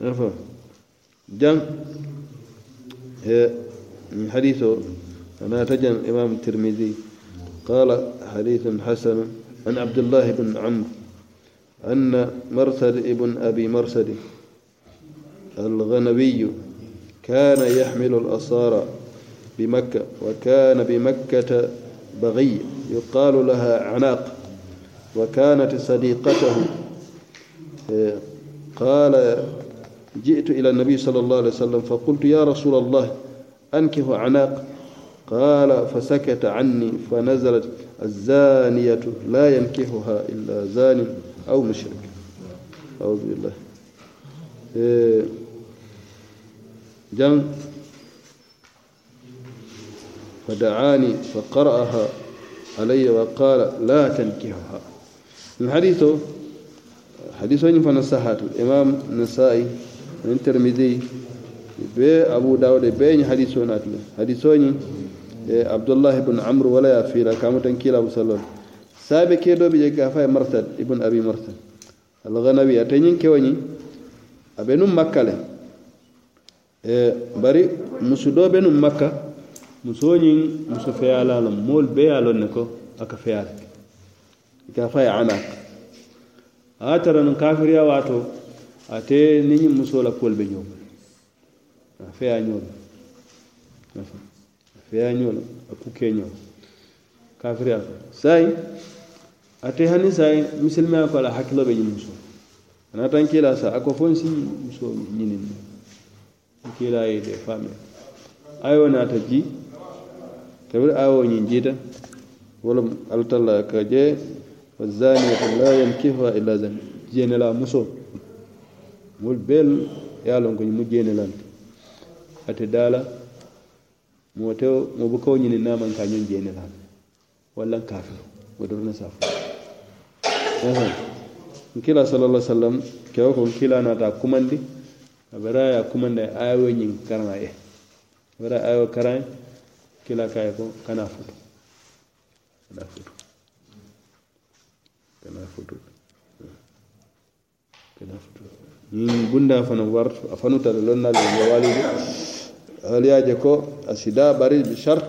afa jan حديث أنا تجن إمام الترمذي قال حديث حسن عن عبد الله بن عمرو أن مرسد ابن أبي مرسد الغنوي كان يحمل الأصارى بمكة وكان بمكة بغي يقال لها عناق وكانت صديقته قال جئت إلى النبي صلى الله عليه وسلم فقلت يا رسول الله أنكه عناق قال فسكت عني فنزلت الزانية لا ينكهها إلا زان أو مشرك أعوذ بالله إيه، جن فدعاني فقرأها علي وقال لا تنكهها الحديث hadiso ñiŋ fana sahatu imam nasai aniŋ termidi be abu dawuda be ñiŋ hadiso naati le hadiso ñiŋ e abdoullahi ibnu amr wala ye fiira kamo tan kiilabu sallol saabe ke do bi je gafa e marsad ibnu abi marsad alghanawi ate ñiŋ kewo ñiŋ a be nuŋ makka le e bari musu do be nuŋ makka musoo ñiŋ muso feyaala loŋ moolu bee ye a loŋ ne ko a ka feyaa le i ka fa ye anaka a ye tara nuŋ kafiriya wato a te ninyin muso la kuolu bin yau a feya ñoo a feya ñoo a kukkee ñoo la kafiriya ko a ate hannun sai musulmi ko la hakkilo bin yin muso a tan kila sa a ko muso n si musoo ñiniŋ ne n kiila ye fami ayo na ta ji tabiri ayo yin jiita wala alla ka je fazaniyatu la yankihuha illa zani jeenela muso mol bel ya lon ko mu jeenelante ate dala mo tew mo bo kaw ñini naman ka ñon jeenelante walla kafir o dorna safo yasan nkila sallallahu alaihi wasallam kewo ko nkila nata kumandi abara ya kumanda ayawe ñin karna e abara ayawe karan kila kay ko kana futu kana futu kana futu kana futu min bunda fana wartu afanu tal lonna le wali aliya je ko asida bari bi shart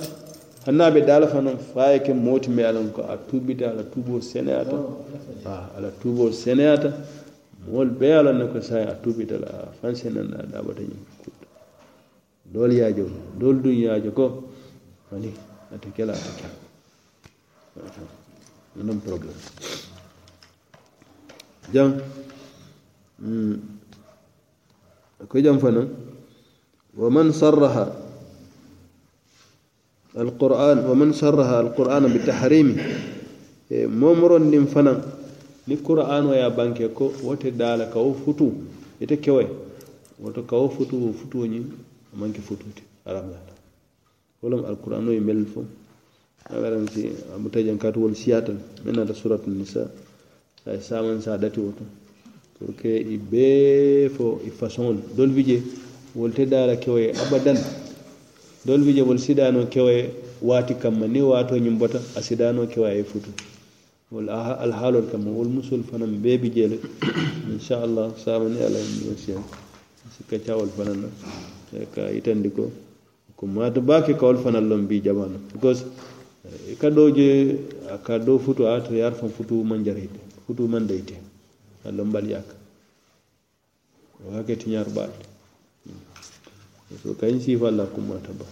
hanna be dala fana faaye ke moti me alan ko atubita ala tubo seneata ha oh, ah, ala tubo seneata wol be ala ne ko sai atubita la fan senana da bata ni dol ya jo dol dun ya jo ko ani atakela atakela non problema jan mm, akwai jan fanan wa man sarraha alquran wa man sarraha alqur'ana bi tahrimi e eh, momoron din fanan ni qur'ano ya banke ko wote dala kawo futu ita kewe wato kawo futu futu ni manke fututi alamala wolam alqur'ano e mel fo awaran si amutajan katu wol siyatal da suratul nisa ay saman sa dati o tan pour que i bee fo i façon dol vije wol te dara kewoye abadan dol vije wol sidano kewoye waati kamma ni waato ñum bota a sidano kewa ye futu wol alhaalol kamma wol musol fanan bee bi jele inchallah sama ni ala yimmosiyan si kaccawol fanan na e ka itandi ko ko maato baake kawol fanan lon bi jamano because eh, ka do je ka do futu aato yar fan futu man jarayde futu man deyte allah mbal yaka o hake tiñar so kañ siifa allah kummata ba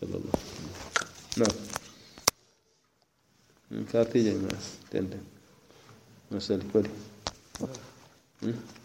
sallallah nam sartije ñas tenten masali kodi Hmm?